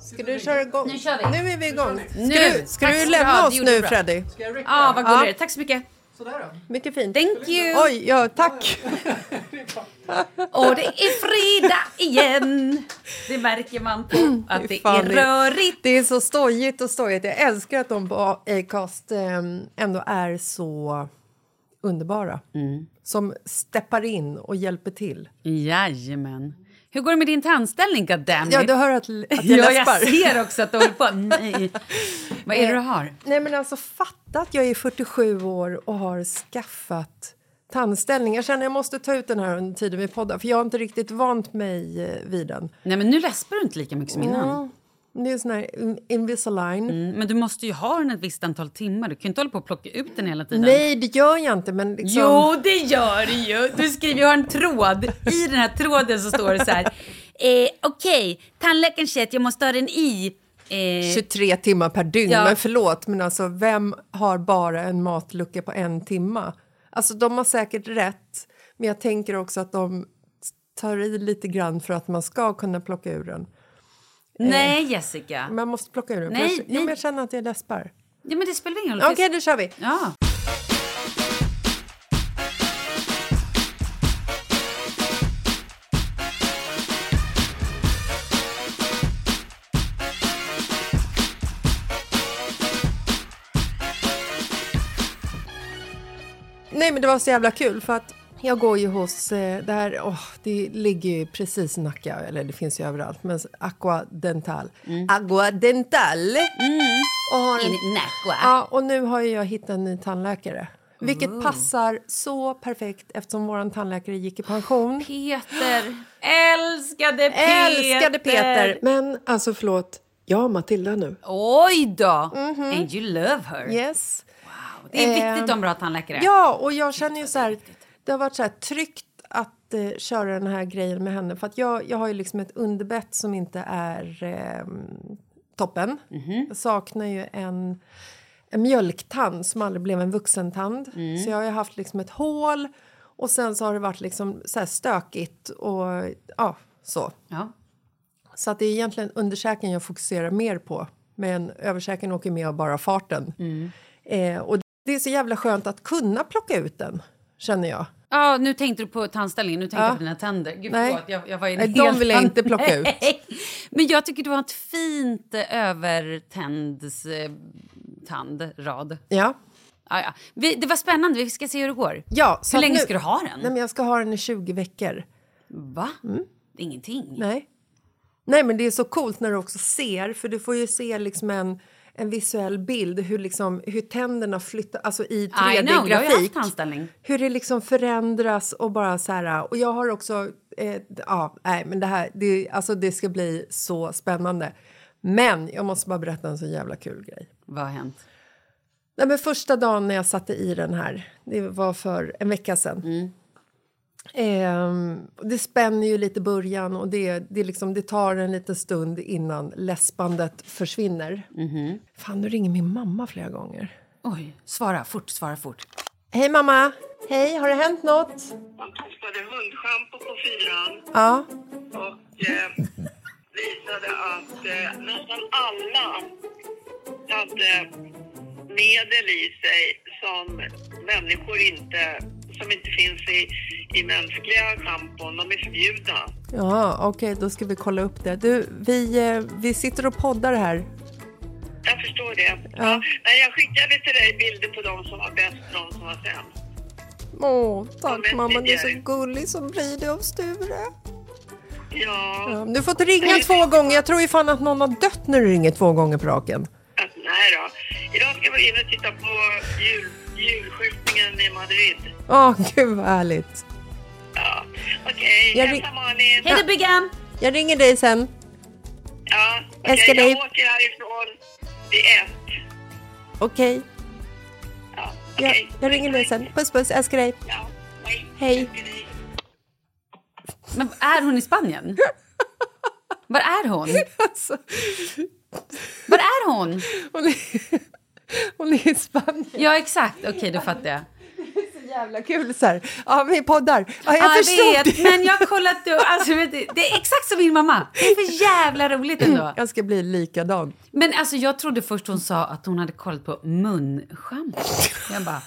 Ska du köra igång? Nu kör vi. Nu är vi igång. Ska Nu. du, ska du ska du lämna oss nu. Freddy? Ja, vad Ja. gulligt. Tack så mycket. Mycket fint. Thank you. Oj, ja tack! Och det är fredag igen. Det märker man på att det är rörigt. Det är så stojigt och stojigt. Jag älskar att de på Acast eh, ändå är så underbara. Mm. Som steppar in och hjälper till. Jajamän. Hur går det med din tandställning, goddammit? Ja, du hör att, att jag ja, jag ser också att du håller på. Nej. Vad är det du har? Nej, men alltså fatta att jag är 47 år och har skaffat tandställning. Jag känner att jag måste ta ut den här under tiden vi poddar för jag har inte riktigt vant mig eh, vid den. Nej, men nu läspar du inte lika mycket som innan. Det är sån här in- Invisalign. Mm, men du måste ju ha den ett visst antal timmar. Du kan ju inte hålla på och plocka ut den hela tiden. Nej, det gör jag inte. Men liksom... Jo, det gör du ju! Du skriver, jag har en tråd. I den här tråden så står det så här. Eh, Okej, tandläkaren säger att jag måste ha den i... Eh, 23 timmar per dygn. Ja. Men förlåt, men alltså vem har bara en matlucka på en timma? Alltså de har säkert rätt, men jag tänker också att de tar i lite grann för att man ska kunna plocka ur den. Nej, Jessica. Man måste plocka ur den. Nej, jag, nej. Men jag känner att jag läspar. Ja, men det spelar ingen roll. Okej, då kör vi. Ja. Nej, men det var så jävla kul för att Jag går ju hos, eh, där, oh, det ligger ju precis i Nacka, eller det finns ju överallt, men Aqua Dental. Aqua Dental! Och, har en, In Nacka. ja, och nu har ju jag hittat en ny tandläkare. Vilket passar så perfekt eftersom vår tandläkare gick i pension. Peter. Älskade Peter. Älskade Peter! Men alltså förlåt, jag har Matilda nu. Oj då! And you love her. Yes. Det är Eh, viktigt att ha en bra tandläkare. Ja, och jag känner ju så här, det har varit så här tryggt att eh, köra den här grejen med henne. För att jag, jag har ju liksom ett underbett som inte är eh, toppen. Jag saknar ju en, en mjölktand som aldrig blev en vuxentand. Så jag har ju haft liksom ett hål och sen så har det varit liksom så stökigt och ja, så. Ja. Så att det är egentligen underkäken jag fokuserar mer på. Men överkäken åker med av bara farten. Eh, och det är så jävla skönt att kunna plocka ut den, känner jag. Ja, nu tänkte du på tandställningen, nu tänkte Ja. jag på dina tänder. Gud, Nej. förlåt, jag, jag var Nej, de vill jag inte plocka ut. Men jag tycker du har ett fint övertänds eh, tandrad. Ja. Ja, ja. Vi, det var spännande, vi ska se hur det går. ja så hur länge nu- ska du ha den? Nej, men jag ska ha den i 20 veckor. Va? Ingenting? Nej. Nej, men det är så coolt när du också ser, för du får ju se liksom en, en visuell bild hur, liksom, hur tänderna flyttar, alltså i I know, jag har ju haft 3D-grafik. tandställning. Hur det liksom förändras och bara så här, och jag har också, eh, ja, nej men det här, det, alltså det ska bli så spännande. Men jag måste bara berätta en så jävla kul grej. Vad har hänt? Nej, men första dagen när jag satte i den här, det var för en vecka sedan. Ehm, det spänner ju lite i början och det, det, liksom, det tar en liten stund innan läspandet försvinner. Fan, nu ringer min mamma flera gånger. Oj, svara fort, svara fort. Hej mamma! Hej, har det hänt något? Man testade hundschampo på fyran Ja. och eh, visade att eh, nästan alla hade medel i sig som människor inte, som inte finns i, i mänskliga schampon. De är förbjudna. Ja, okej, då ska vi kolla upp det. Du, vi, eh, vi sitter och poddar här. Jag förstår det. Ja. Nej, jag skickade till dig bilder på de som var bäst och de som var sämst. Åh, tack mamma, du är så gullig som blir det av Sture. Ja, Ja, du får inte ringa två gånger. Jag tror ju fan att någon har dött när du ringer två gånger på raken. nej då. Idag ska vi in och titta på jul, julskjutningen i Madrid. Åh, gud vad härligt. Ja, okej. Jag Hälsa Malin. Hej då Biggan! Jag ringer dig sen. Ja, okej. Älskar dig. Jag åker härifrån vid ett. Okej, Ja, jag, okej. jag ringer dig sen. Puss puss, älskar dig. Ja, hej. Hej. Dig. Men är hon i Spanien? Var är hon? Alltså, Var är hon? hon, är, hon är i Spanien. Ja, exakt. Okej, då fattar jag. Jävla kul så här. Ja, vi poddar. Ja, jag Ja, förstod vet, det. men jag har kollat upp. Alltså, vet du, det är exakt som min mamma. Det är för jävla roligt ändå. Jag ska bli likadan. Men alltså, jag trodde först hon sa att hon hade kollat på munschampo. Jag bara,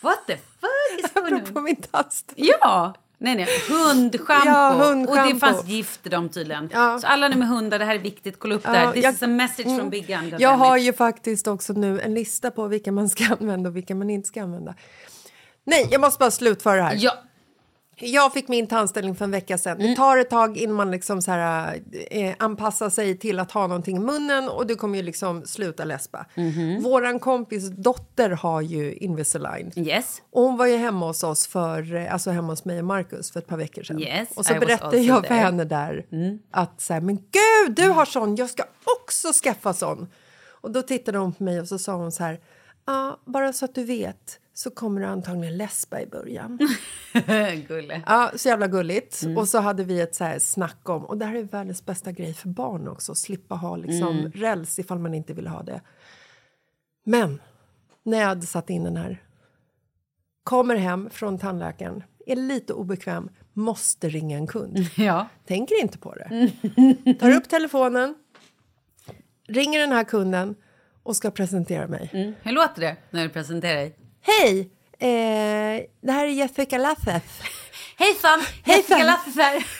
what the fuck is Apropå min tast. Ja! Nej, nej. Hundschampo. Ja, Och hundschampo. det fanns gift i dem tydligen. Ja. Så alla ni med hundar, det här är viktigt. Kolla upp Ja, det här. This jag- is a message Mm. from Big. Jag har ju faktiskt också nu en lista på vilka man ska använda och vilka man inte ska använda. Nej, jag måste bara slutföra det här. Ja. Jag fick min tandställning för en vecka sedan. Mm. Det tar ett tag innan man liksom så här, eh, anpassar sig till att ha någonting i munnen och du kommer ju liksom sluta läspa. Mhm. Våran kompis dotter har ju Invisalign. Yes. Och hon var ju hemma hos oss, för, eh, alltså hemma hos mig och Marcus för ett par veckor sedan. Yes, och så I berättade jag för henne där att så här, men gud, du har sån, jag ska också skaffa sån. Och då tittade hon på mig och så sa hon så här, ja, bara så att du vet så kommer du antagligen läspa i början. Gulle. Ja, så jävla gulligt. Och så hade vi ett så här snack om, och det här är världens bästa grej för barn också, slippa ha liksom räls ifall man inte vill ha det. Men när jag hade satt in den här, kommer hem från tandläkaren, är lite obekväm, måste ringa en kund. Ja. Tänker inte på det. Tar upp telefonen, ringer den här kunden och ska presentera mig. Hur låter det när du presenterar dig? Hej! Eh, det här är Jessica Lassef. Hejsan! Hejsan. Jessica Lasse här.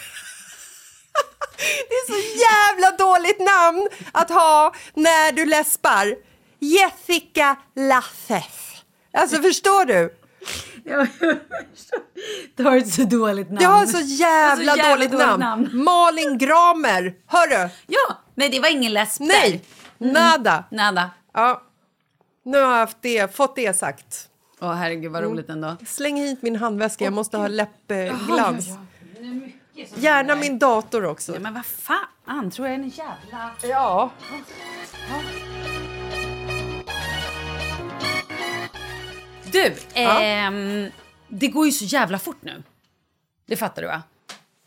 Det är så jävla dåligt namn att ha när du läspar. Jessica Lassef. Alltså förstår du? Du har ett så dåligt namn. Jag har så jävla, har så jävla dåligt, dåligt namn. namn. Malin Gramer. Hörru! Ja, nej det var ingen läsp Nej! där. Nada. Nada. Ja. Nu har jag haft det, fått det sagt. Åh herregud vad roligt ändå. Släng hit min handväska, jag måste ha läppglans. Gärna min dator också. Ja, men vad fan, tror jag är en jävla... Ja. Du, ehm, det går ju så jävla fort nu. Det fattar du va?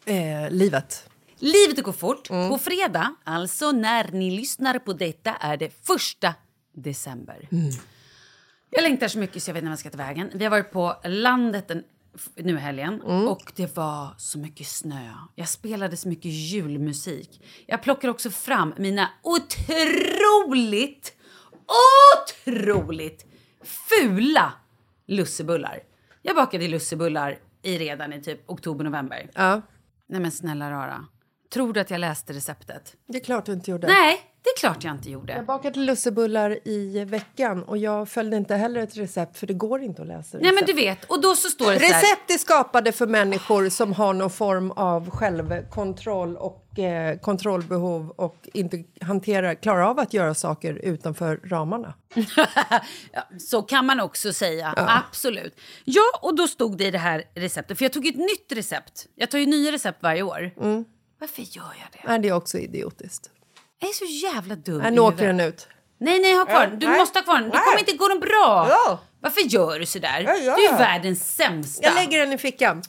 Eh, livet. Livet går fort. På fredag, alltså när ni lyssnar på detta, är det första december. Jag längtar så mycket så jag vet inte vad jag ska ta vägen. Vi har varit på landet den, nu helgen och det var så mycket snö. Jag spelade så mycket julmusik. Jag plockar också fram mina otroligt, otroligt fula lussebullar. Jag bakade lussebullar i redan i typ oktober, november. Ja. Nej men snälla rara. Tror du att jag läste receptet? Det är klart du inte gjorde. Nej, det är klart jag inte gjorde. Jag bakade lussebullar i veckan och jag följde inte heller ett recept för det går inte att läsa recept. Nej men du vet, och då så står det så här. Recept är skapade för människor som har någon form av självkontroll och eh, kontrollbehov och inte hanterar, klarar av att göra saker utanför ramarna. Ja, så kan man också säga, absolut. Ja, och då stod det i det här receptet, för jag tog ett nytt recept. Jag tar ju nya recept varje år. Mm. Varför gör jag det? Nej, det är också idiotiskt. Jag är så jävla dum i nu åker den ut. Nej, nej, ha kvar den. Du Nej. måste ha kvar den. Det kommer inte gå den bra. Ja. Varför gör du så där? Jag gör Du är världens sämsta. Jag lägger den i fickan.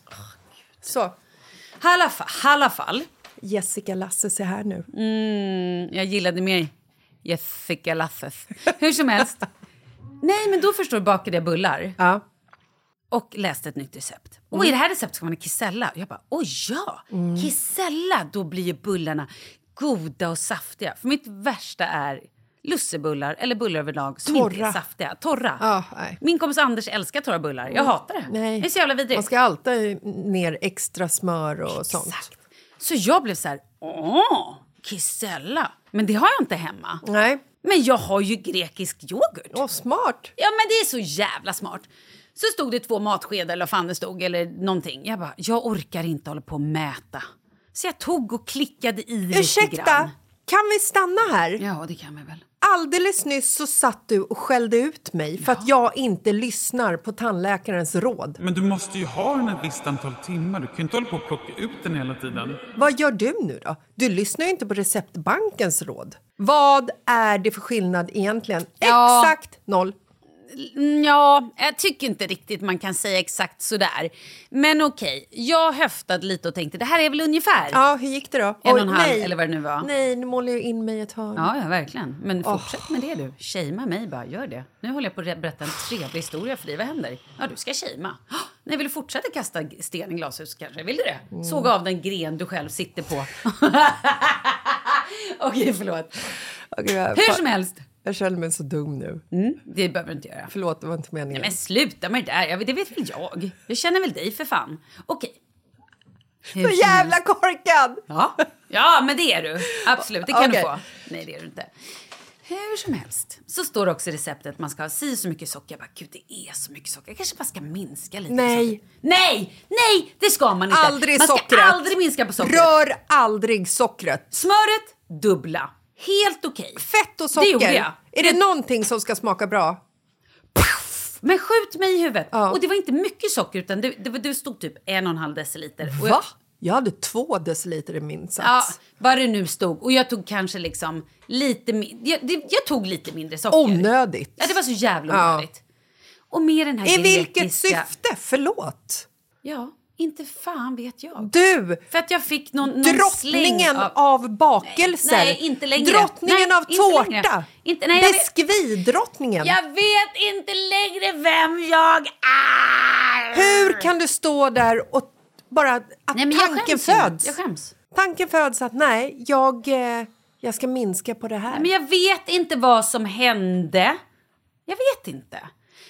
Så. Alla fa- alla fall. Jessica Lasse, se här nu. Mm, jag gillade mer Jessica Lasses. Hur som helst. Nej, men då förstår du bakade jag bullar Ja. och läste ett nytt recept. Och i det här receptet ska man ha kisella. Jag bara, oj ja, kisella, då blir ju bullarna goda och saftiga. För mitt värsta är lussebullar eller bullar överlag som inte är Torra. saftiga. Torra. Ja. Min kompis Anders älskar torra bullar. Jag hatar det. Nej. Det är så jävla vidrigt. Man ska alltid ner extra smör och sånt. Exakt. Så jag blev så här, åh, kisella. Men det har jag inte hemma. Nej. Men jag har ju grekisk yoghurt. Åh, smart. Ja, men det är så jävla smart. Så stod det två matskedar eller vad fan det stod eller någonting. Jag bara, jag orkar inte hålla på och mäta. Så jag tog och klickade i lite Ursäkta, grann. kan vi stanna här? Ja, det kan vi väl. Alldeles nyss så satt du och skällde ut mig för att jag inte lyssnar på tandläkarens råd. Men du måste ju ha den ett visst antal timmar. Du kan ju inte hålla på och plocka ut den hela tiden. Vad gör du nu då? Du lyssnar ju inte på receptbankens råd. Vad är det för skillnad egentligen? Ja. Exakt noll. Ja, jag tycker inte riktigt man kan säga exakt sådär. Men okej, jag höftade lite och tänkte det här är väl ungefär. Ja, hur gick det då? En och en halv, nej. eller vad det nu var. Nej, nu målar jag in mig ett hörn. Ja, ja, verkligen. Men fortsätt med det du. Shamea mig bara, gör det. Nu håller jag på att berätta en trevlig historia för dig. Vad händer? Ja, du ska shamea. Oh, nej, vill du fortsätta kasta sten i glashus kanske? Vill du det? Mm. Såg av den gren du själv sitter på. Okej, förlåt. Jag, Hur som helst. Jag känner mig så dum nu. Det behöver du inte göra. Förlåt, det var inte meningen. Nej, men sluta med det där. Jag, det vet väl jag. Jag känner väl dig för fan. Okej. Hur Så jävla korkad! Ja. ja, men det är du. Absolut, det kan Okej. du få. Nej, det är du inte. Hur som helst så står det också i receptet att man ska ha si så mycket socker. Jag bara, gud det är så mycket socker. Jag kanske bara ska minska lite. Nej. Nej, nej, det ska man inte. Aldrig man ska sockret. aldrig minska på sockret. Rör aldrig sockret. Smöret, dubbla. Helt okej. Fett och Det gjorde socker. jag. Är det någonting som ska smaka bra? Men skjut mig i huvudet. Ja. Och det var inte mycket socker utan det, det, det stod typ en och en halv deciliter. Och jag- Va? Jag hade två deciliter i min sats. Ja, vad det nu stod. Och jag tog kanske liksom lite jag, det, jag tog lite mindre socker. Onödigt. Ja, det var så jävla Ja. onödigt. Och med den här I vilket syfte? Förlåt. Ja, inte fan vet jag. Du! För att jag fick någon, någon Drottningen av, av... bakelser. Nej, inte längre. Drottningen Nej, av inte tårta. längre. Inte- nej, jag vet- Biskvidrottningen. Jag vet inte längre vem jag är! Hur kan du stå där och bara att Nej, men jag tanken skäms ju. föds? Jag skäms. Tanken föds att nej, jag, eh, jag ska minska på det här. Men jag vet inte vad som hände. Jag vet inte.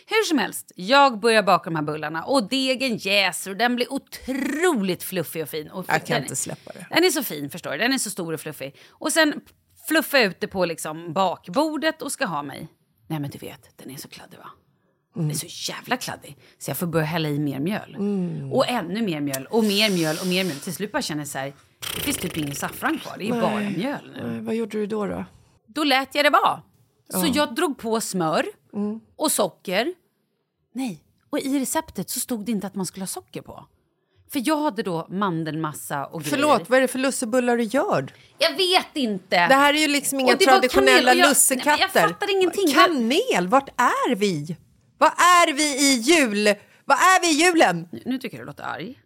Hur som helst, jag börjar baka de här bullarna och degen jäser och den blir otroligt fluffig och fin. Och Jag kan inte släppa det. Den är så fin förstår du, den är så stor och fluffig. Och sen fluffar jag ut det på liksom bakbordet och ska ha mig. Nej men du vet, den är så kladdig va? Den är så jävla kladdig. Så jag får börja hälla i mer mjöl. Och ännu mer mjöl och mer mjöl och mer mjöl. Till slut bara känner jag så här, det finns typ ingen saffran kvar. Det är bara mjöl nu. Eh, Vad gjorde du då? då? Då lät jag det vara. Så jag drog på smör och socker. Nej, och i receptet så stod det inte att man skulle ha socker på. För jag hade då mandelmassa och grejer. Förlåt, vad är det för lussebullar du gör? Jag vet inte. Det här är ju liksom inga traditionella jag- lussekatter. Jag fattar ingenting. Kanel, vart är vi? Vad är vi i jul? Vad är vi i julen? Nu, nu tycker jag du låter arg.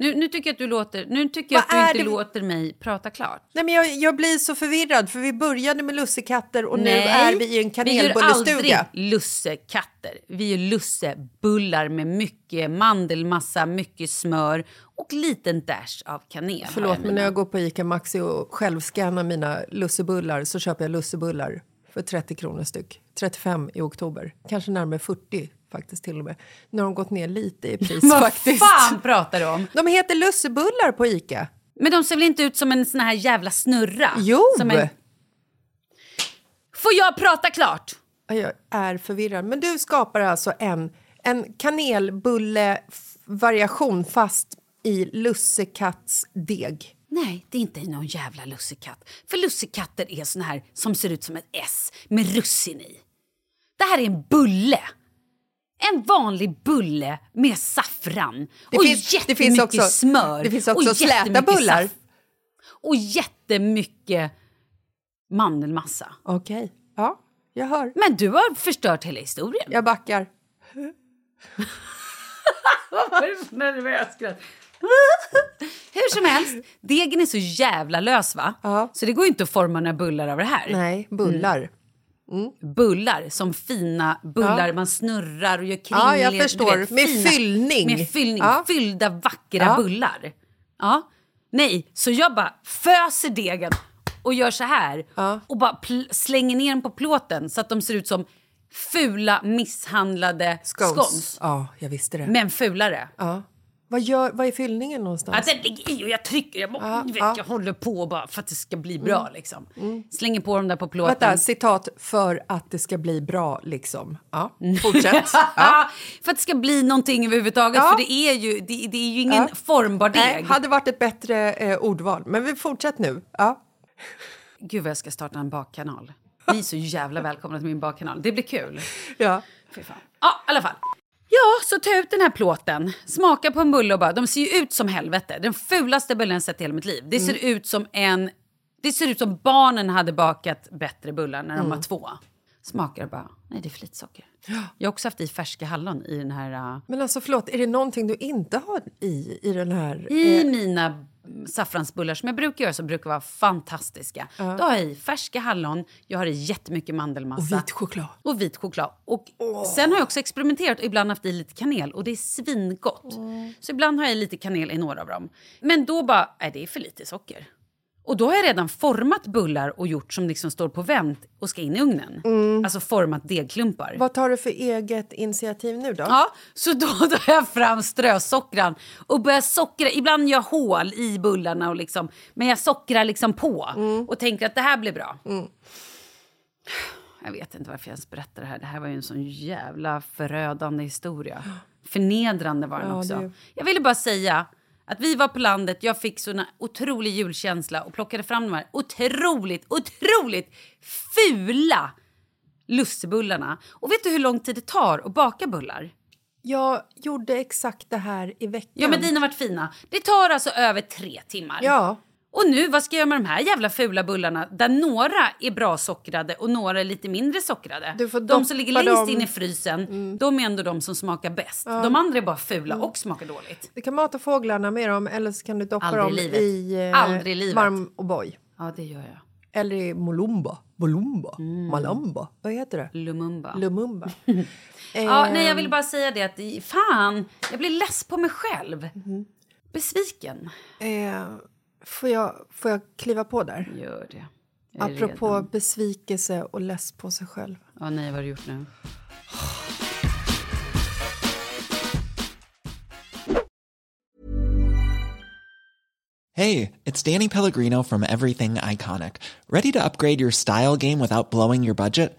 Nu, nu tycker jag att du låter, nu tycker jag att du inte det- låter mig prata klart. Nej, men jag, jag blir så förvirrad, för vi började med lussekatter och nu är vi i en Vi gör kanelbullestuga. aldrig lussekatter. Vi gör lussebullar med mycket mandelmassa, mycket smör och liten dash av kanel. Förlåt, men när jag går på Ica Maxi och självskannar mina lussebullar så köper jag lussebullar för 30 kronor styck. 35 i oktober. Kanske närmare 40 faktiskt till och med. Nu har de gått ner lite i pris Vad faktiskt. fan pratar du om? De heter lussebullar på Ica. Men de ser väl inte ut som en sån här jävla snurra? Jo! En... Får jag prata klart? Ja, Jag är förvirrad. Men du skapar alltså en, en kanelbulle-variation fast i lussekattsdeg. Nej, det är inte någon jävla lussekatt. För lussekatter är såna här som ser ut som ett S med russin i. Det här är en bulle. En vanlig bulle med saffran Det och finns- det jättemycket finns också- smör. det finns också och släta bullar. Och jättemycket mandelmassa. Okej. Ja, jag hör. Men du har förstört hela historien. Jag backar. Vad var det för nervös skratt? Hur som helst, degen är så jävla lös va? Ja. Så det går inte att forma några bullar av det här. Nej, bullar. Bullar som fina bullar Ja. man snurrar och gör kring. Ja, jag förstår. Med fyllning. Med fyllning. Ja. Fyllda vackra Ja. bullar. Ja. Nej, så jag bara föser degen och gör så här och bara slänger ner den på plåten så att de ser ut som fula misshandlade Scones. scones. Ja, jag visste det. Men fulare. Ja. Vad, gör, vad är fyllningen någonstans? Att den ligger i och jag trycker, jag, Ja, du vet. Mm. jag håller på bara för att det ska bli bra. Liksom. Slänger på dem där på plåten. Vänta, citat för att det ska bli bra liksom. Ja, fortsätt. Ja. för att det ska bli någonting överhuvudtaget. Ja. För det är ju, det, det är ju ingen Ja. formbar deg. Nej, hade varit ett bättre eh, ordval. Men vi fortsätter nu. Ja. Gud vad jag ska starta en bakkanal. Ni är så jävla välkomna till min bakkanal. Det blir kul. Ja. Fy fan. Ja, i alla fall. Ja, så ta ut den här plåten, smaka på en bulle och bara, de ser ju ut som helvete. Den fulaste bullen jag sett i hela mitt liv. Det ser ut som en, det ser ut som barnen hade bakat bättre bullar när de var två. Smakar och bara, nej det är för lite socker. Jag har också haft i färska hallon i den här, uh, Men alltså förlåt, är det någonting du inte har i, i den här? i eh, mina saffransbullar som jag brukar göra som brukar vara fantastiska. Då har jag i färska hallon, jag har i jättemycket mandelmassa. och vit choklad. Och vit choklad. Och Sen har jag också experimenterat och ibland haft i lite kanel och det är svingott. Så ibland har jag i lite kanel i några av dem. Men då bara, nej det är för lite socker. Och då har jag redan format bullar och gjort som liksom står på vänt och ska in i ugnen. Alltså format degklumpar. Vad tar du för eget initiativ nu då? Ja, så då tar jag fram strösockran och börjar sockra. Ibland gör jag hål i bullarna, och liksom, men jag sockrar liksom på och tänker att det här blir bra. Jag vet inte varför jag ens berättar det här. Det här var ju en sån jävla förödande historia. Förnedrande var den Ja, också. det- Jag ville bara säga att vi var på landet, jag fick sån otrolig julkänsla och plockade fram de här otroligt, otroligt fula lussebullarna. Och vet du hur lång tid det tar att baka bullar? Jag gjorde exakt det här i veckan. Ja, men dina varit fina. Det tar alltså över tre timmar. Ja. Och nu, vad ska jag göra med de här jävla fula bullarna där några är bra sockrade och några är lite mindre sockrade? Du får de som ligger längst dem. in i frysen, de är ändå de som smakar bäst. De andra är bara fula Mm. och smakar dåligt. Du kan mata fåglarna med dem eller så kan du doppa Aldrig dem livet. i eh, Aldrig i livet. varm O'boy. Ja, det gör jag. Eller i molumba. Bolumba. Malamba. Vad heter det? Lumumba. Lumumba. ja, Eh, nej, jag ville bara säga det att fan, jag blir less på mig själv. Mhm. Besviken. eh, får, jag, får jag kliva på där? Gör det. Jag är Apropå redo. besvikelse och less på sig själv. Ja, nej, vad har du gjort nu? Hey, it's Danny Pellegrino from Everything Iconic. Ready to upgrade your style game without blowing your budget?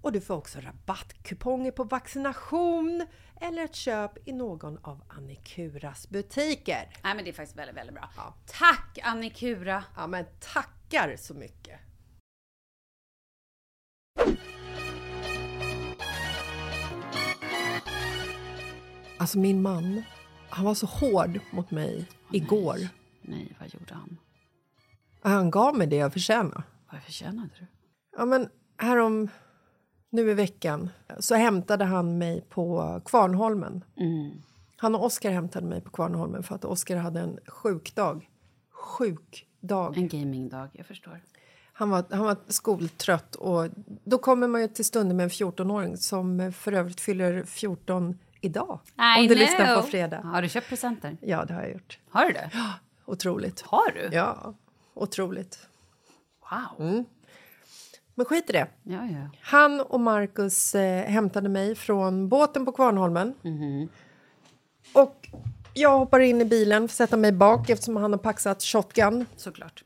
och du får också rabattkuponger på vaccination eller ett köp i någon av Annikuras butiker. Nej men det är faktiskt väldigt, väldigt bra. Ja. Tack Annikura! Ja, men tackar så mycket! Alltså min man, han var så hård mot mig igår. Nej, vad gjorde han? Han gav mig det jag förtjänade. Vad förtjänade du? Ja, men härom, nu i veckan, så hämtade han mig på Kvarnholmen. Han och Oskar hämtade mig på Kvarnholmen för att Oskar hade en sjukdag. Sjukdag. En gamingdag, jag förstår. Han var, han var skoltrött och då kommer man ju till stunder med en 14-åring som för övrigt fyller 14 idag. I om du lyssnar know. på fredag. Har du köpt presenter? Ja, det har jag gjort. Har du det? Otroligt. Har du? Ja, otroligt. Wow. Men skit i det. Ja, ja. Han och Marcus eh, hämtade mig från båten på Kvarnholmen. Och jag hoppar in i bilen för att sätta mig bak eftersom han har paxat shotgun. Såklart.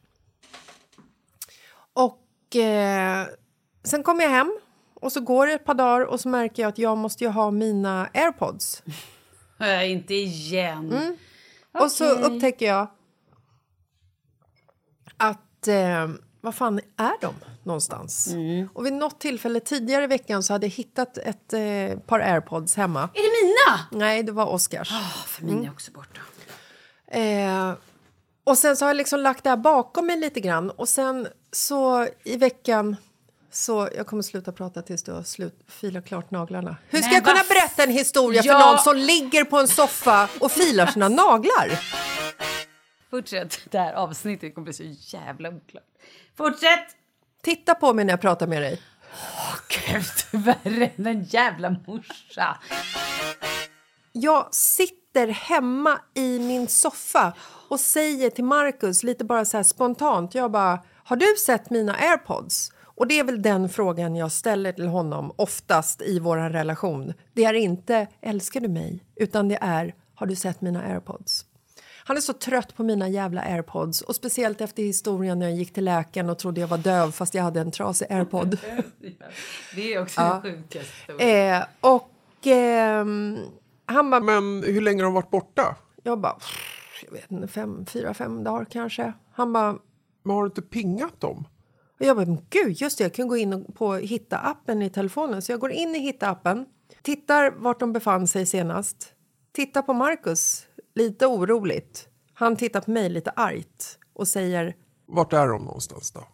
Och eh, sen kommer jag hem och så går det ett par dagar och så märker jag att jag måste ju ha mina airpods. Äh, inte igen. Och så upptäcker jag att eh, vad fan är de någonstans? Mm. Och vid något tillfälle tidigare i veckan så hade jag hittat ett eh, par airpods hemma. Är det mina? Nej, det var Oscars. För mina är också borta. Eh, och sen så har jag liksom lagt det här bakom mig lite grann och sen så i veckan så jag kommer sluta prata tills du har slut, filat klart naglarna. Hur ska Men jag kunna vad berätta en historia för Ja. någon som ligger på en soffa och filar sina naglar? Fortsätt. Det här avsnittet kommer bli så jävla oklart. Fortsätt! Titta på mig när jag pratar med dig. Gud, värre än en jävla morsa. Jag sitter hemma i min soffa och säger till Marcus lite bara så spontant. Jag bara, har du sett mina airpods? Och det är väl den frågan jag ställer till honom oftast i vår relation. Det är inte älskar du mig, utan det är har du sett mina airpods? Han är så trött på mina jävla airpods och speciellt efter historien när jag gick till läkaren och trodde jag var döv fast jag hade en trasig airpod. Det är också Ja. sjukaste eh, och ehm, han bara... Men hur länge har de varit borta? Jag bara, jag vet inte, fem, fyra, fem dagar kanske. Han bara, Men har du inte pingat dem? och jag bara, men gud, just det, jag kan gå in och- på Hitta-appen i telefonen. Så jag går in i Hitta-appen, tittar vart de befann sig senast. Tittar på Marcus, lite oroligt. Han tittar på mig lite argt och säger, Vart är de någonstans då?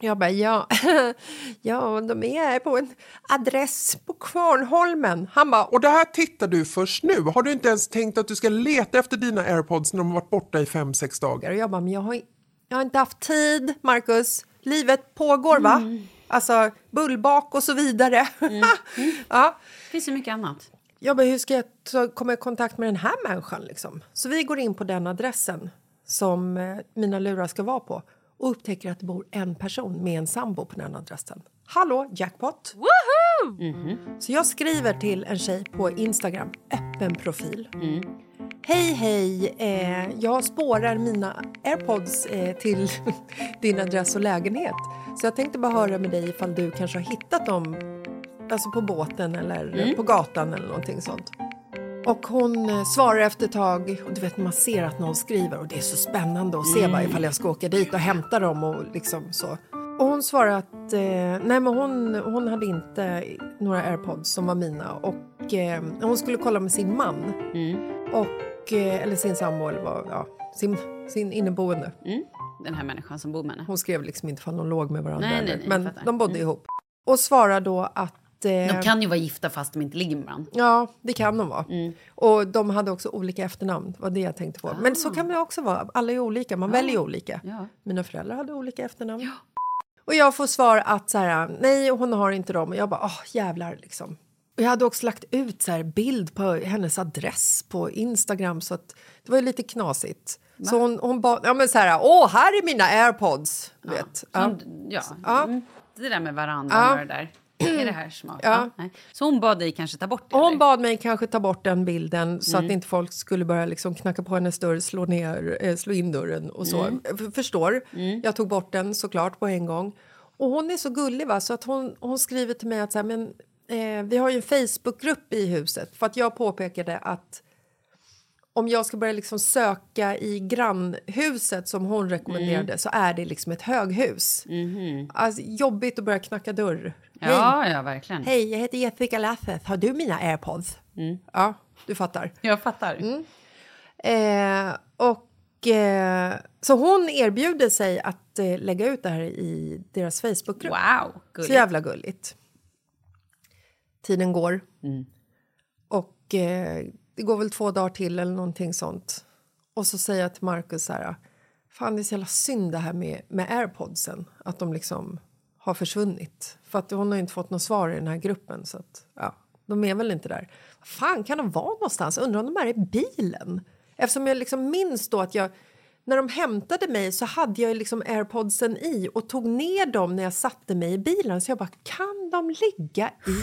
jag bara, ja, ja, de är på en adress på Kvarnholmen. Han bara, Och det här tittar du först nu? Har du inte ens tänkt att du ska leta efter dina airpods när de har varit borta i fem, sex dagar? Och jag bara, men jag har, jag har inte haft tid, Marcus. Livet pågår, va? Alltså, bullbak och så vidare. ja. Det finns så mycket annat. Jag bara, hur ska jag ta, komma i kontakt med den här människan? Liksom? Så vi går in på den adressen som eh, mina lurar ska vara på och upptäcker att det bor en person med en sambo på den adressen. Hallå, jackpot! Så jag skriver till en tjej på Instagram, öppen profil. Hej, hej! Eh, jag spårar mina airpods eh, till din adress och lägenhet. Så jag tänkte bara höra med dig ifall du kanske har hittat dem alltså på båten eller på gatan eller någonting sånt. Och hon eh, svarar efter ett tag och du vet man ser att någon skriver och det är så spännande att se bara ifall jag ska åka dit och hämta dem och liksom så. Och hon svarar att eh, nej men hon, hon hade inte några airpods som var mina och eh, hon skulle kolla med sin man. Och, eh, eller sin sambo eller vad, ja, sin, sin inneboende. Den här människan som bor med henne. Hon skrev liksom inte ifall de låg med varandra. Nej, nej, nej, men de bodde ihop. Och svarar då att... Eh, De kan ju vara gifta fast de inte ligger med varandra. Ja, det kan de vara. Och de hade också olika efternamn. var det jag tänkte på. Men så kan det också vara. Alla är olika. Man väljer olika. Ja. Mina föräldrar hade olika efternamn. Och jag får svar att så här, nej, hon har inte dem. Och jag bara, åh, jävlar liksom. Och jag hade också lagt ut så här bild på hennes adress på Instagram så att det var ju lite knasigt. Så hon, hon bad, ja men så här, åh, här är mina airpods. Du vet. Ja. Som, ja. Ja. Mm. Det där med varandan Ja. och det där. Är det här smart? Ja. Nej. Så hon bad dig kanske ta bort det? Hon eller? bad mig kanske ta bort den bilden så Mm. att inte folk skulle börja liksom knacka på hennes dörr, slå, ner, eh, slå in dörren och så. Mm. Förstår. Jag tog bort den såklart på en gång. Och hon är så gullig va, så att hon, hon skriver till mig att så här, men, eh, vi har ju en Facebookgrupp i huset för att jag påpekade att om jag ska börja liksom söka i grannhuset som hon rekommenderade Mm. så är det liksom ett höghus. Alltså, jobbigt att börja knacka dörr. Hej. Mhm. Ja, ja, verkligen. Hej, jag heter Jessica Lasses. Har du mina airpods? Ja, du fattar. Jag fattar. Eh, och, eh, så hon erbjuder sig att eh, lägga ut det här i deras Facebookgrupp. Wow, Så jävla gulligt. Tiden går. Och eh, det går väl två dagar till eller någonting sånt. Och så säger jag till Markus så här. Fan, det är så jävla synd det här med, med airpodsen. Att de liksom har försvunnit. För att hon har ju inte fått något svar i den här gruppen. Så att, ja, de är väl inte där. Var fan kan de vara någonstans? Undrar om de är i bilen? Eftersom jag liksom minns då att jag... När de hämtade mig så hade jag liksom airpodsen i och tog ner dem när jag satte mig i bilen. Så jag bara, kan de ligga i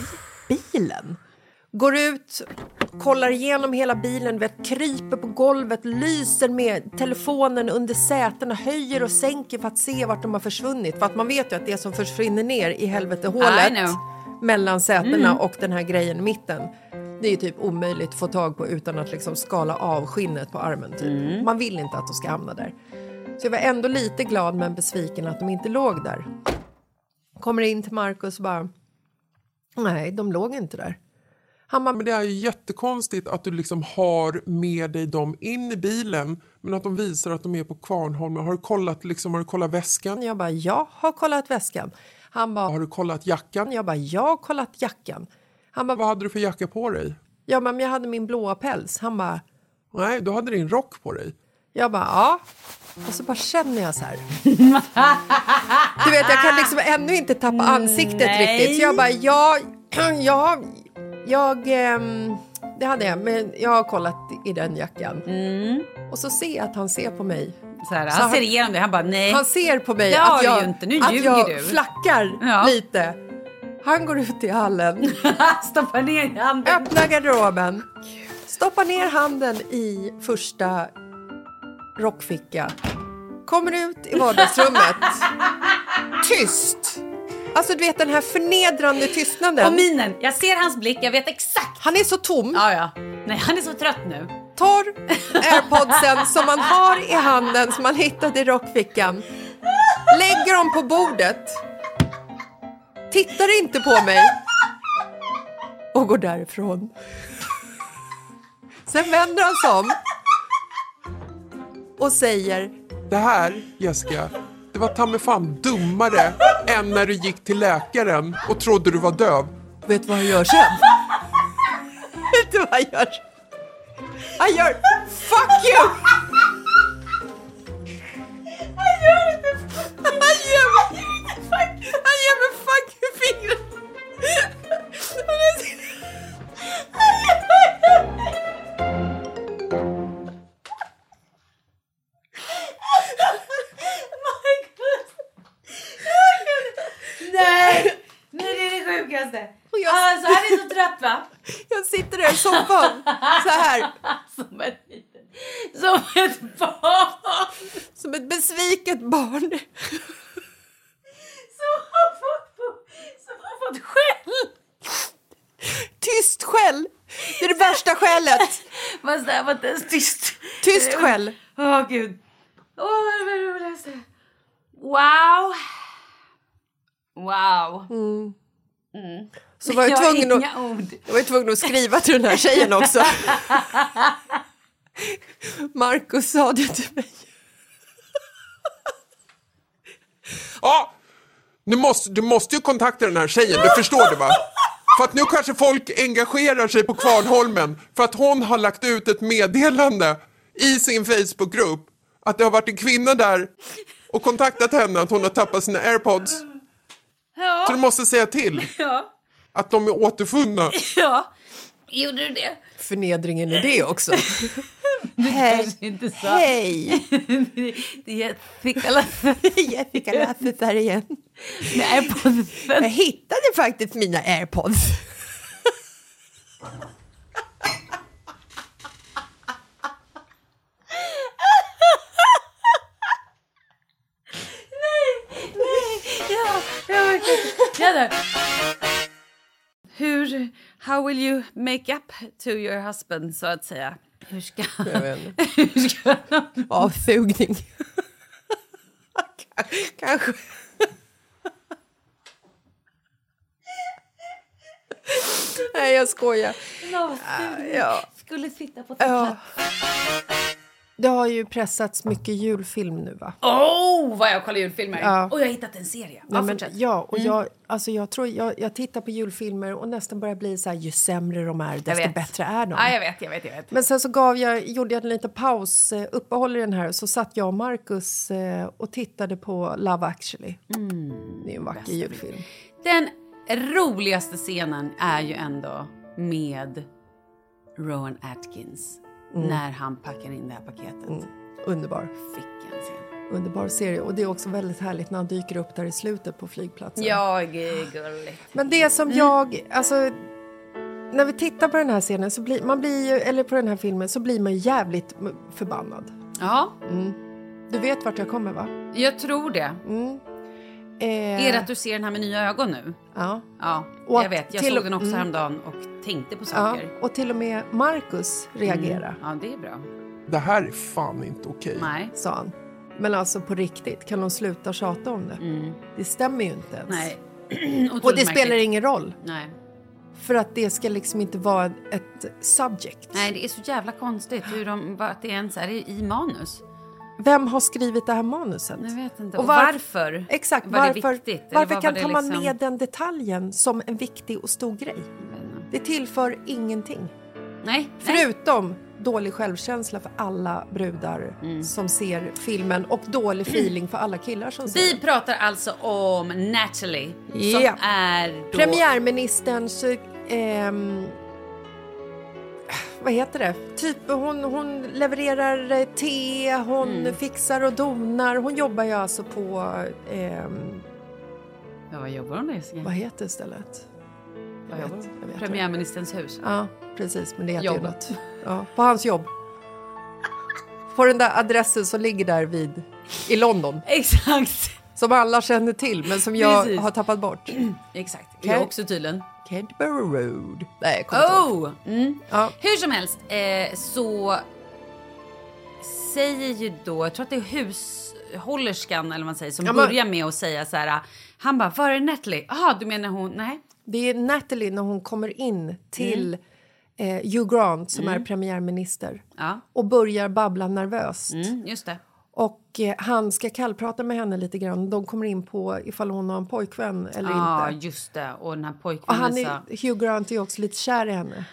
bilen? Går ut, kollar igenom hela bilen, vet, kryper på golvet, lyser med telefonen under sätena, höjer och sänker för att se vart de har försvunnit. För att man vet ju att det som försvinner ner i helvetehålet mellan sätena Mm. och den här grejen i mitten. Det är ju typ omöjligt att få tag på utan att liksom skala av skinnet på armen. Typ. Mm. Man vill inte att de ska hamna där. Så jag var ändå lite glad men besviken att de inte låg där. Kommer in till Markus och bara... Nej, de låg inte där. Han bara, Men det är ju jättekonstigt att du liksom har med dig dem in i bilen men att de visar att de är på Kvarnholmen. Har du kollat, liksom, har du kollat väskan? Jag bara, jag har kollat väskan. Han bara, Har du kollat jackan? jag bara, jag har kollat jackan. Han bara, Vad hade du för jacka på dig? ja men jag hade min blåa päls. Han bara, Nej, du hade din rock på dig. jag bara, ja. Och så bara känner jag så här. Du vet, jag kan liksom ännu inte tappa ansiktet Nej. riktigt. Så jag bara, ja, ja, jag, ehm, det hade jag, men jag har kollat i den jackan. Och så ser jag att han ser på mig. Så här, Så han ser han- igenom det, han bara nej. Han ser på mig att jag, inte, nu att jag du. flackar Ja. lite. Han går ut i hallen, Stoppar ner handen. öppnar garderoben, stoppar ner handen i första rockficka, kommer ut i vardagsrummet. Tyst! Alltså du vet den här förnedrande tystnaden. Och minen, jag ser hans blick, jag vet exakt. Han är så tom. Ja, ja. Nej, han är så trött nu. tar airpodsen som man har i handen som man hittade i rockfickan, lägger dem på bordet, tittar inte på mig och går därifrån. Sen vänder han sig om och säger Det här, Jessica, det var ta mig fan dummare än när du gick till läkaren och trodde du var döv. Vet du vad han gör sen? Vet du vad han gör? Han gör fuck you! Han gör inte Han gör inte... fuck you! Jag- Alltså, han är så trött va? Jag sitter där i soffan så här Som ett. Som ett barn! som ett besviket barn. Som har fått, som har fått skäll! Tyst skäll. Det är det värsta skället. Fast det här var inte ens tyst. Tyst skäll. Åh gud. Åh vad är det roligaste. Wow. Wow. Så var jag, Jag tvungen inga att, ord. jag var tvungen att skriva till den här tjejen också. Markus sa det till mig. Ja, nu måste, du måste ju kontakta den här tjejen, du förstår det va? För att nu kanske folk engagerar sig på Kvarnholmen för att hon har lagt ut ett meddelande i sin Facebookgrupp att det har varit en kvinna där och kontaktat henne att hon har tappat sina airpods. Så du måste säga till Ja. Att de är återfunna. Ja. Gjorde du det? Förnedringen i det också. Kanske inte så. Hej! Jag fick alla Jag fick laffefärgen. med airpodsen. Jag hittade faktiskt mina airpods. Ja, ja, verkligen. Ja, där. Hur, how will you make up to your husband så att säga? Hur ska, hur ska Avsugning. Kanske. Nej, jag skojar. Ja. skulle sitta på Ja. Det har ju pressats mycket julfilm nu va? Oh, vad jag kollar julfilmer! Ja. Och jag har hittat en serie. Nej, Ja, men, ja, och Mm. jag, alltså jag, tror, jag, jag tittar på julfilmer och nästan börjar bli så här, ju sämre de är, desto bättre är de. Ja, jag vet, jag vet, jag vet. Men sen så gav jag, gjorde jag en liten paus, eh, uppehåll i den här, så satt jag och Marcus eh, och tittade på Love actually. det är en vacker julfilm. Den roligaste scenen är ju ändå med Rowan Atkins. Mm. När han packar in det här paketet. Underbar. Vilken scen. Underbar serie. Och det är också väldigt härligt när han dyker upp där i slutet på flygplatsen. Ja, gulligt. Men det som jag, alltså när vi tittar på den här scenen så blir man blir ju, eller på den här filmen så blir man jävligt förbannad. Ja, Du vet vart jag kommer va? jag tror det. Eh, Är det att du ser den här med nya ögon nu? Ja. Ja, jag att vet. Jag till- såg den också mm. häromdagen och tänkte på ja. saker. Och till och med Marcus reagerade, Ja, det är bra. Det här är fan inte okej. Nej. sa han. Men alltså på riktigt, kan de sluta tjata om det? Det stämmer ju inte ens. Nej. Och det spelar märkligt. ingen roll. Nej. För att det ska liksom inte vara ett subject. Nej, det är så jävla konstigt hur de, att det ens är i manus. Vem har skrivit det här manuset? Jag vet inte. Och Och, var- varför? Exakt, var varför, viktigt? Varför kan var tar det man liksom- med den detaljen som en viktig och stor grej? Det tillför ingenting. Nej, nej. Förutom dålig självkänsla för alla brudar Mm. som ser filmen och dålig feeling för alla killar som ser Vi den. pratar alltså om Natalie Ja. som är då... Premiärministerns... ehm, vad heter det? Typ hon, hon levererar eh, te, hon Mm. fixar och donar. Hon jobbar ju alltså på... ehm, Ja, vad jobbar hon med? vad heter stället? Jag vet, jag vet Premiärministerns hus. Ja, precis. Men det heter ju Jobb. något. Ja, på hans jobb. På den där adressen som ligger där vid i London. Exakt. Som alla känner till, men som jag Precis. har tappat bort. Exakt. Okej. Jag också tydligen. Cadbury Road. Nej, jag. Oh! Mm. Ja. Hur som helst eh, så säger ju då, jag tror att det är hushållerskan eller vad man säger som Ja, börjar med att säga så här. Han bara, var är Natalie? Jaha, du menar hon? Nej. Det är Natalie när hon kommer in till eh, Hugh Grant som är premiärminister Ja, och börjar babbla nervöst. mm, just det. Och eh, han ska kallprata med henne lite grann. De kommer in på ifall hon har en pojkvän eller Ja, inte. just det. Och den här Och pojkvännen han sa... är, Hugh Grant är också lite kär i henne.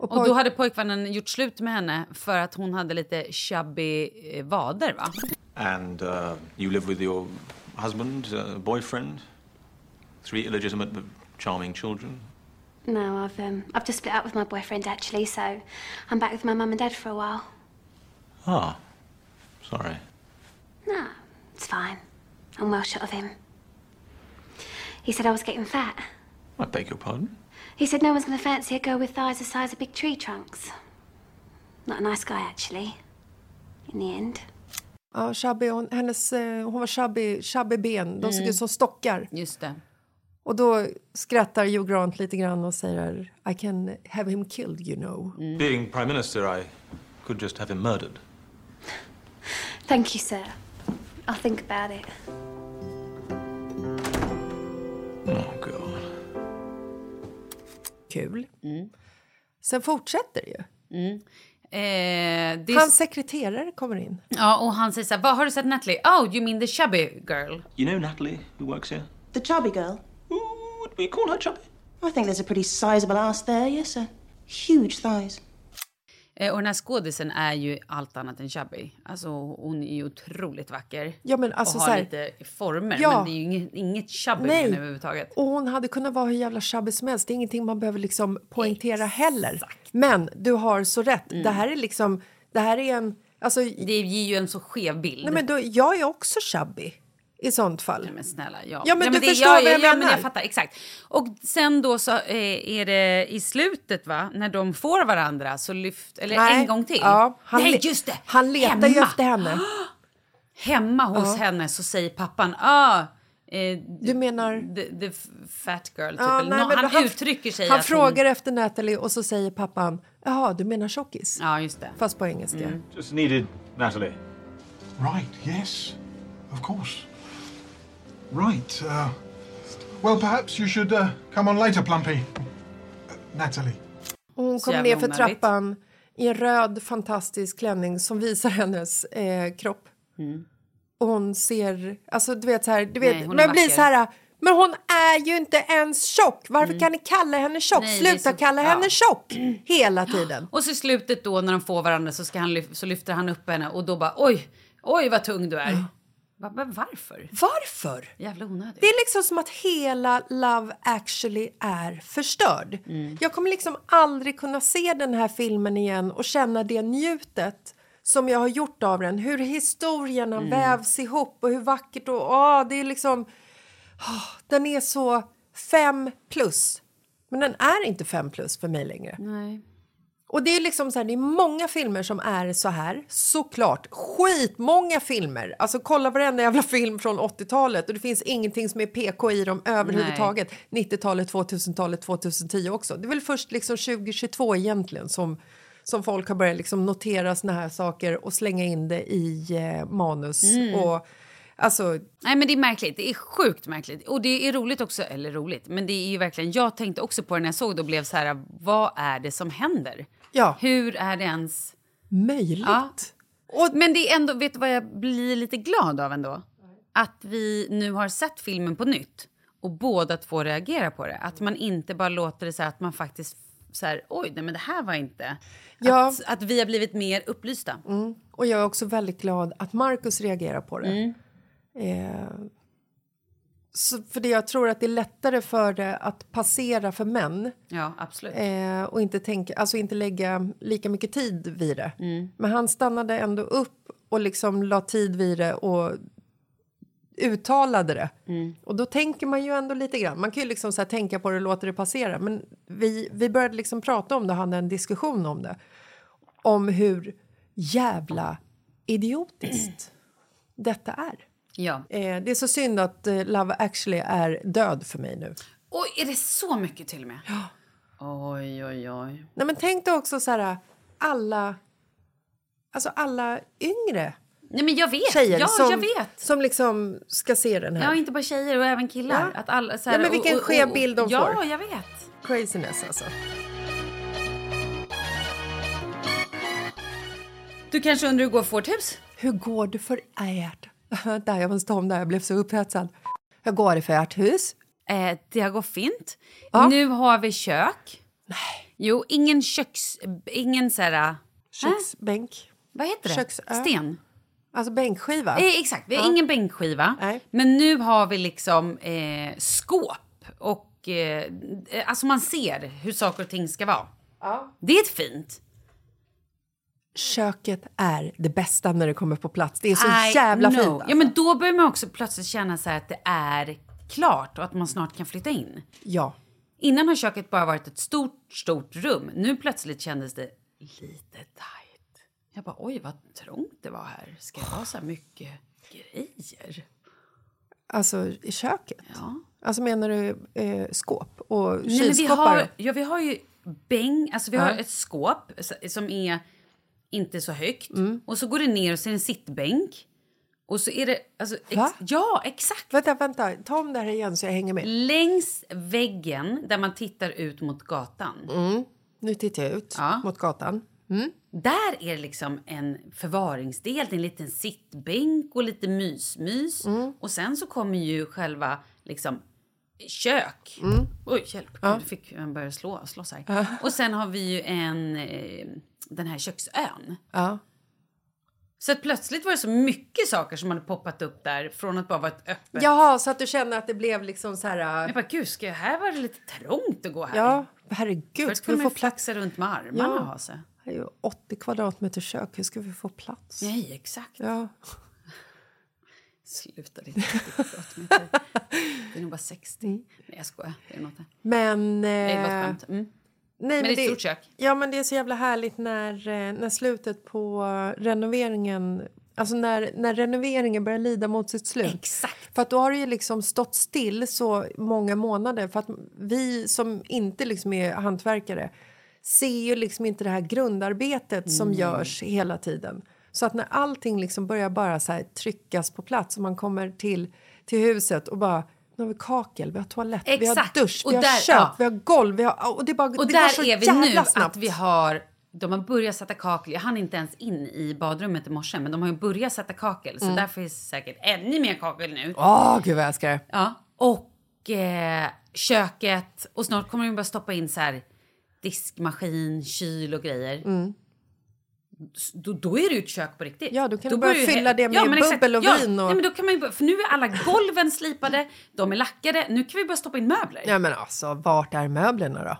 Och Och pojk- då hade pojkvännen gjort slut med henne för att hon hade lite chubby eh, vader, va? And uh, you live with your husband, uh, boyfriend, three illegitimate but charming children. No, I've um, I've just split up with my boyfriend actually, so I'm back with my mum and dad for a while. Ah, sorry. No, it's fine. I'm well shut of him. He said I was getting fat. I beg your pardon. He said no one's going to fancy a girl with thighs the size of big tree trunks. Not a nice guy actually. In the end. Ja, chubby, hon, hennes, eh, hon var chubby, chubby ben. De såg ut som stockar. Just det. Och då skrattar Hugh Grant lite grann och säger I can have him killed, you know. Being Prime Minister, I could just have him murdered. Thank you, sir. I'll think about it. Oh, God. Kul. Mm. Sen fortsätter det ju. Eh, det är Hans sekreterare kommer in. Ja, och han säger så här, vad har du sett Natalie? Oh, you mean the chubby girl? You know Natalie, who works here? The chubby girl? Ooh, Would we call her chubby? I think there's a pretty sizable ass there, yes, sir. Huge thighs. Eh, och den här skådisen är ju allt annat än chubby. Alltså hon är ju otroligt vacker. Ja, men alltså och har här- lite former. Ja. Men det är ju inget, inget chubby Nej. henne överhuvudtaget. Och hon hade kunnat vara hur jävla chubby som helst. Det är ingenting man behöver liksom poängtera heller. Men du har så rätt. Det här är liksom... Det här är en... Alltså, Det ger ju en så skev bild. nej, men då, jag är också chubby i sånt fall. Nej, men snälla, ja. Ja, men du det, förstår ja, vad jag ja, ja, men menar. jag fattar, exakt. Och sen då så eh, är det i slutet, va? När de får varandra så lyft... Eller Nej. en gång till. Ja, han Nej, just det! Han letar ju Hemma. efter henne. Hemma hos Ja. henne så säger pappan, ah, eh, Du menar... the, the fat girl, typ. Ja, nej, nå- men han, uttrycker sig Han att frågar efter Natalie och så säger pappan Jaha, du menar tjockis? Hon, ja, just det. Fast på engelska. Just needed Natalie. Right, yes, of course. Right, uh, well, perhaps you should uh, come on later, Plumpy. Uh, Natalie. Och hon kommer ner för trappan. i en röd fantastisk klänning som visar hennes eh, kropp. Och hon ser, alltså du vet så här, du vet, Mm. Nej, man blir så här, men hon är ju inte ens tjock. Varför kan ni kalla henne tjock? Mm. Nej, Sluta så- kalla ja. henne tjock hela tiden. Och så i slutet då när de får varandra så, ska han så lyfter han upp henne och då bara oj, oj vad tung du är. Va, varför? Varför? Jävla onödigt. Det är liksom som att hela Love actually är förstörd. Jag kommer liksom aldrig kunna se den här filmen igen och känna det njutet som jag har gjort av den. Hur historierna vävs ihop och hur vackert och åh, det är liksom... åh, den är så fem plus. Men den är inte fem plus för mig längre. Nej. Och det är liksom så här, det är många filmer som är så här, såklart. Skitmånga filmer. Alltså kolla varenda jävla film från 80-talet och det finns ingenting som är PK i dem överhuvudtaget. 90-talet, 2000-talet, 2010 också. Det är väl först liksom 2022 egentligen som, som folk har börjat liksom notera såna här saker och slänga in det i eh, manus. Mm. Och alltså, Nej men det är märkligt, det är sjukt märkligt. Och det är roligt också, eller roligt, men det är ju verkligen, jag tänkte också på det när jag såg det och blev så här, vad är det som händer? Ja. Hur är det ens möjligt? Ja. men det är ändå, vet du vad jag blir lite glad av ändå? Att vi nu har sett filmen på nytt och båda två reagerar på det. Att man inte bara låter det så här att man faktiskt så här, oj, nej men det här var inte... Ja. Att, att vi har blivit mer upplysta. Mm. Och jag är också väldigt glad att Marcus reagerar på det. Mm. Eh, så för det jag tror att det är lättare för det att passera för män Ja, absolut. eh, och inte, tänka, alltså inte lägga lika mycket tid vid det. Mm. Men han stannade ändå upp och liksom la tid vid det och uttalade det. Mm. Och då tänker man ju ändå lite grann. Man kan ju liksom så tänka på det och låta det passera. Men vi, vi började liksom prata om det och hade en diskussion om det. Om hur jävla idiotiskt detta är. Ja. Eh, det är så synd att eh, Love actually är död för mig nu. Oj, är det så mycket till och med? Ja. Oj, oj, oj. Nej, men tänk dig också så här, alla, alltså alla yngre Nej, men jag vet. tjejer ja, som, jag vet. som liksom ska se den här. Ja, inte bara tjejer och även killar. Ja. Att alla, så Ja, här, men vilken skev bild de ja, får. jag vet. Craziness alltså. Du kanske undrar hur det går för vårt hus? Hur går det för ert? där jag måste om där, jag blev så upphetsad. Hur går det för ert hus? Eh, det har gått fint. Ja. Nu har vi kök. Nej. Jo, ingen köks... Ingen så här... äh, Köksbänk. Vad heter det? Köksö. Sten. Alltså bänkskiva? Eh, exakt, vi har Ja. ingen bänkskiva. Men nu har vi liksom eh, skåp. Och eh, alltså man ser hur saker och ting ska vara. Ja. Det är ett fint. Köket är det bästa när det kommer på plats. Det är så I jävla know. fint. Alltså. Ja, men då börjar man också plötsligt känna så att det är klart och att man snart kan flytta in. Ja. Innan har köket bara varit ett stort, stort rum. Nu plötsligt kändes det lite tajt. Jag bara, oj vad trångt det var här. Ska det vara så här mycket grejer? Alltså i köket? Ja. Alltså menar du eh, skåp och Nej, men vi kylskåpar? har, ja, vi har ju bäng, alltså vi Ja. har ett skåp som är inte så högt. Mm. Och så går det ner och så är det en sittbänk. Och så är det... Alltså, ex? Ja, exakt. Vänta, vänta. Ta om det här igen så jag hänger med. Längs väggen där man tittar ut mot gatan. Mm. Nu tittar jag ut mot gatan. Mm. Där är det liksom en förvaringsdel, en liten sittbänk och lite mysmys. Mm. Och sen så kommer ju själva liksom kök. Mm. Oj, hjälp. Ja. Gud, fick börja slå, slåss här. Ja. Och sen har vi ju en, eh, den här köksön. Ja. Så att plötsligt var det så mycket saker som hade poppat upp där från att bara vara ett öppet... Jaha, så att du känner att det blev liksom så här... Jag bara, gud, ska jag, här var det lite trångt att gå här. Ja, herregud. Först kunde man få flaxa runt med armarna Ja. ha sig. Det är ju 80 kvadratmeter kök. Hur ska vi få plats? Nej, exakt. Ja. Sluta, det är inte 80 kvadratmeter. Det är nog bara 60. Mm. Nej, jag skojar. Det är något där. Men... Nej, det var ett eh, skämt. Mm. Nej, Men det är ett stort kök. Ja, men det är så jävla härligt när, eh, när slutet på renoveringen... Alltså när, när renoveringen börjar lida mot sitt slut. Exakt. För att då har det ju liksom stått still så många månader. För att vi som inte liksom är hantverkare ser ju liksom inte det här grundarbetet som Nej. görs hela tiden. Så att när allting liksom börjar bara så tryckas på plats och man kommer till, till huset och bara nu har vi kakel, vi har toalett, vi har Exakt. dusch, Och vi har där- kök, ja. vi har golv. Vi har, och det, bara, Och det där går så är vi jävla nu, snabbt. att vi har De har börjat sätta kakel. Jag hann inte ens in i badrummet i morse, men de har ju börjat sätta kakel. Så Mm. där finns säkert ännu mer kakel nu. Åh, gud vad jag älskar det. Ja, och eh, köket. Och snart kommer de börja stoppa in så här diskmaskin, kyl och grejer. Mm. Då, då är det ju ett kök på riktigt. Ja, då kan Då du börja fylla det med exakt. bubbel och ja, vin och- Nej, men då kan man ju, för nu är alla golven slipade, de är lackade. Nu kan vi börja stoppa in möbler. Ja, men alltså, vart är möblerna då?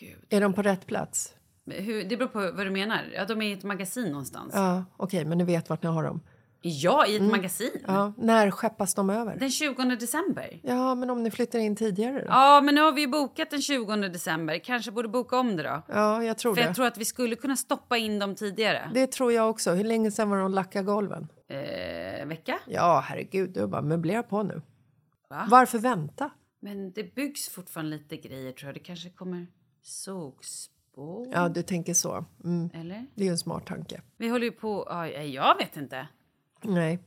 Gud. Är de på rätt plats? Hur, det beror på vad du menar. Ja, de är i ett magasin någonstans. Ja, okej, men ni vet vart ni har dem. Ja, i ett Mm. magasin. Ja, när skeppas de över? Den 20 december. Ja, men om ni flyttar in tidigare då? Ja, men nu har vi ju bokat den 20 december. Kanske borde boka om det då. Ja, jag tror För det. jag tror att vi skulle kunna stoppa in dem tidigare. Det tror jag också. Hur länge sedan var de lackade golven? Eh, vecka? Ja, herregud, du bara möblera på nu. Va? Varför vänta? Men det byggs fortfarande lite grejer tror jag. Det kanske kommer sågspår. Ja, du tänker så. Mm. Eller? Det är en smart tanke. Vi håller ju på... Ja, jag vet inte. Nej.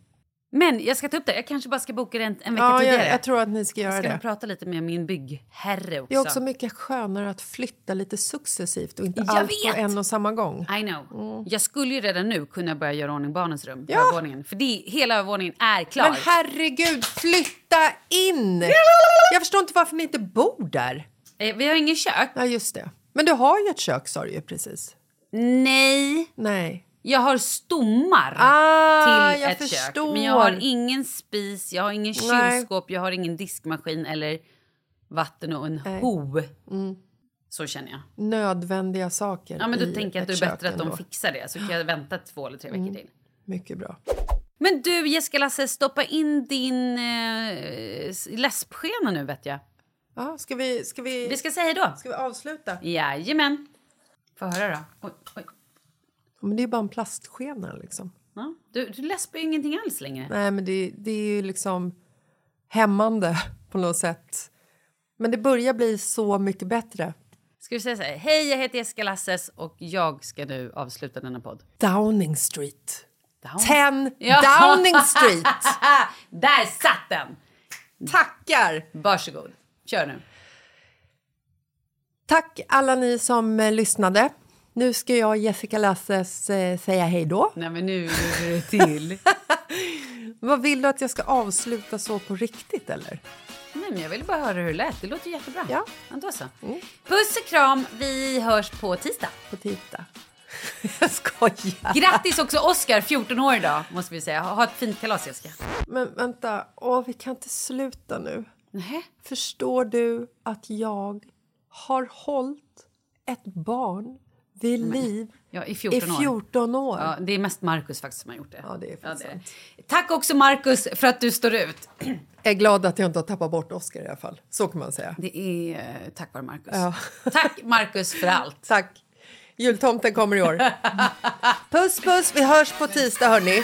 Men jag ska ta upp det. Jag kanske bara ska boka det en, en vecka Ja, tidigare. jag, jag tror att ni ska göra jag ska det. prata lite med min byggherre också. Det är också mycket skönare att flytta lite successivt och inte Jag allt vet! på en och samma gång. I know. Jag skulle ju redan nu kunna börja göra ordning barnens rum Ja. övervåningen. För det, hela övervåningen är klar. Men herregud, flytta in! Jag förstår inte varför ni inte bor där. Eh, vi har ingen kök. Ja, just det. Men du har ju ett kök sa du ju precis. Nej. Nej. Jag har stommar Ah, till ett kök. förstår. Men jag har ingen spis, jag har ingen Nej. kylskåp, jag har ingen diskmaskin eller vatten och en Nej. ho. Mm. Så känner jag. Nödvändiga saker Ja, men då tänker jag att det är bättre kök att de ändå. fixar det. Så kan jag vänta två eller tre veckor Mm. till. Mycket bra. Men du Jessica Lasse, stoppa in din eh, läspskena nu vet jag. Ja, ska vi, ska vi... Vi ska säga då. Ska vi avsluta? Jajamän. Få höra då. Oj, oj. Men det är bara en plastskena liksom. Ja, du, du läspar ju ingenting alls längre. Nej, men det, det är ju liksom hämmande på något sätt. Men det börjar bli så mycket bättre. Ska vi säga så här? Hej, jag heter Jessica Lasses och jag ska nu avsluta denna podd. Downing Street. Down- 10 Ja. Downing Street. Där satt den! Tackar! Varsågod. Kör nu. Tack alla ni som eh, lyssnade. Nu ska jag, Jessica Lasses, eh, säga hej då. Nej, men nu är det till. Vad vill du att jag ska avsluta så på riktigt eller? Nej, men jag ville bara höra hur det lät. Det låter jättebra. Ja. Ja, då så. Puss och kram. Vi hörs på tisdag. På tisdag. jag skojar. Grattis också Oscar, 14 år idag, måste vi säga. Ha ett fint kalas, Jessica. Men vänta, åh, vi kan inte sluta nu. Nej. Förstår du att jag har hållit ett barn vid liv Ja, i 14 i år. 14 år? Ja, det är mest Markus faktiskt som har gjort det. Ja, det är faktiskt det. Tack också Markus för att du står ut. Jag är glad att jag inte har tappat bort Oscar i alla fall. Så kan man säga. Det är eh, tack vare Markus. Ja. Tack Markus för allt. Tack. Jultomten kommer i år. Puss, puss. Vi hörs på tisdag, hörni.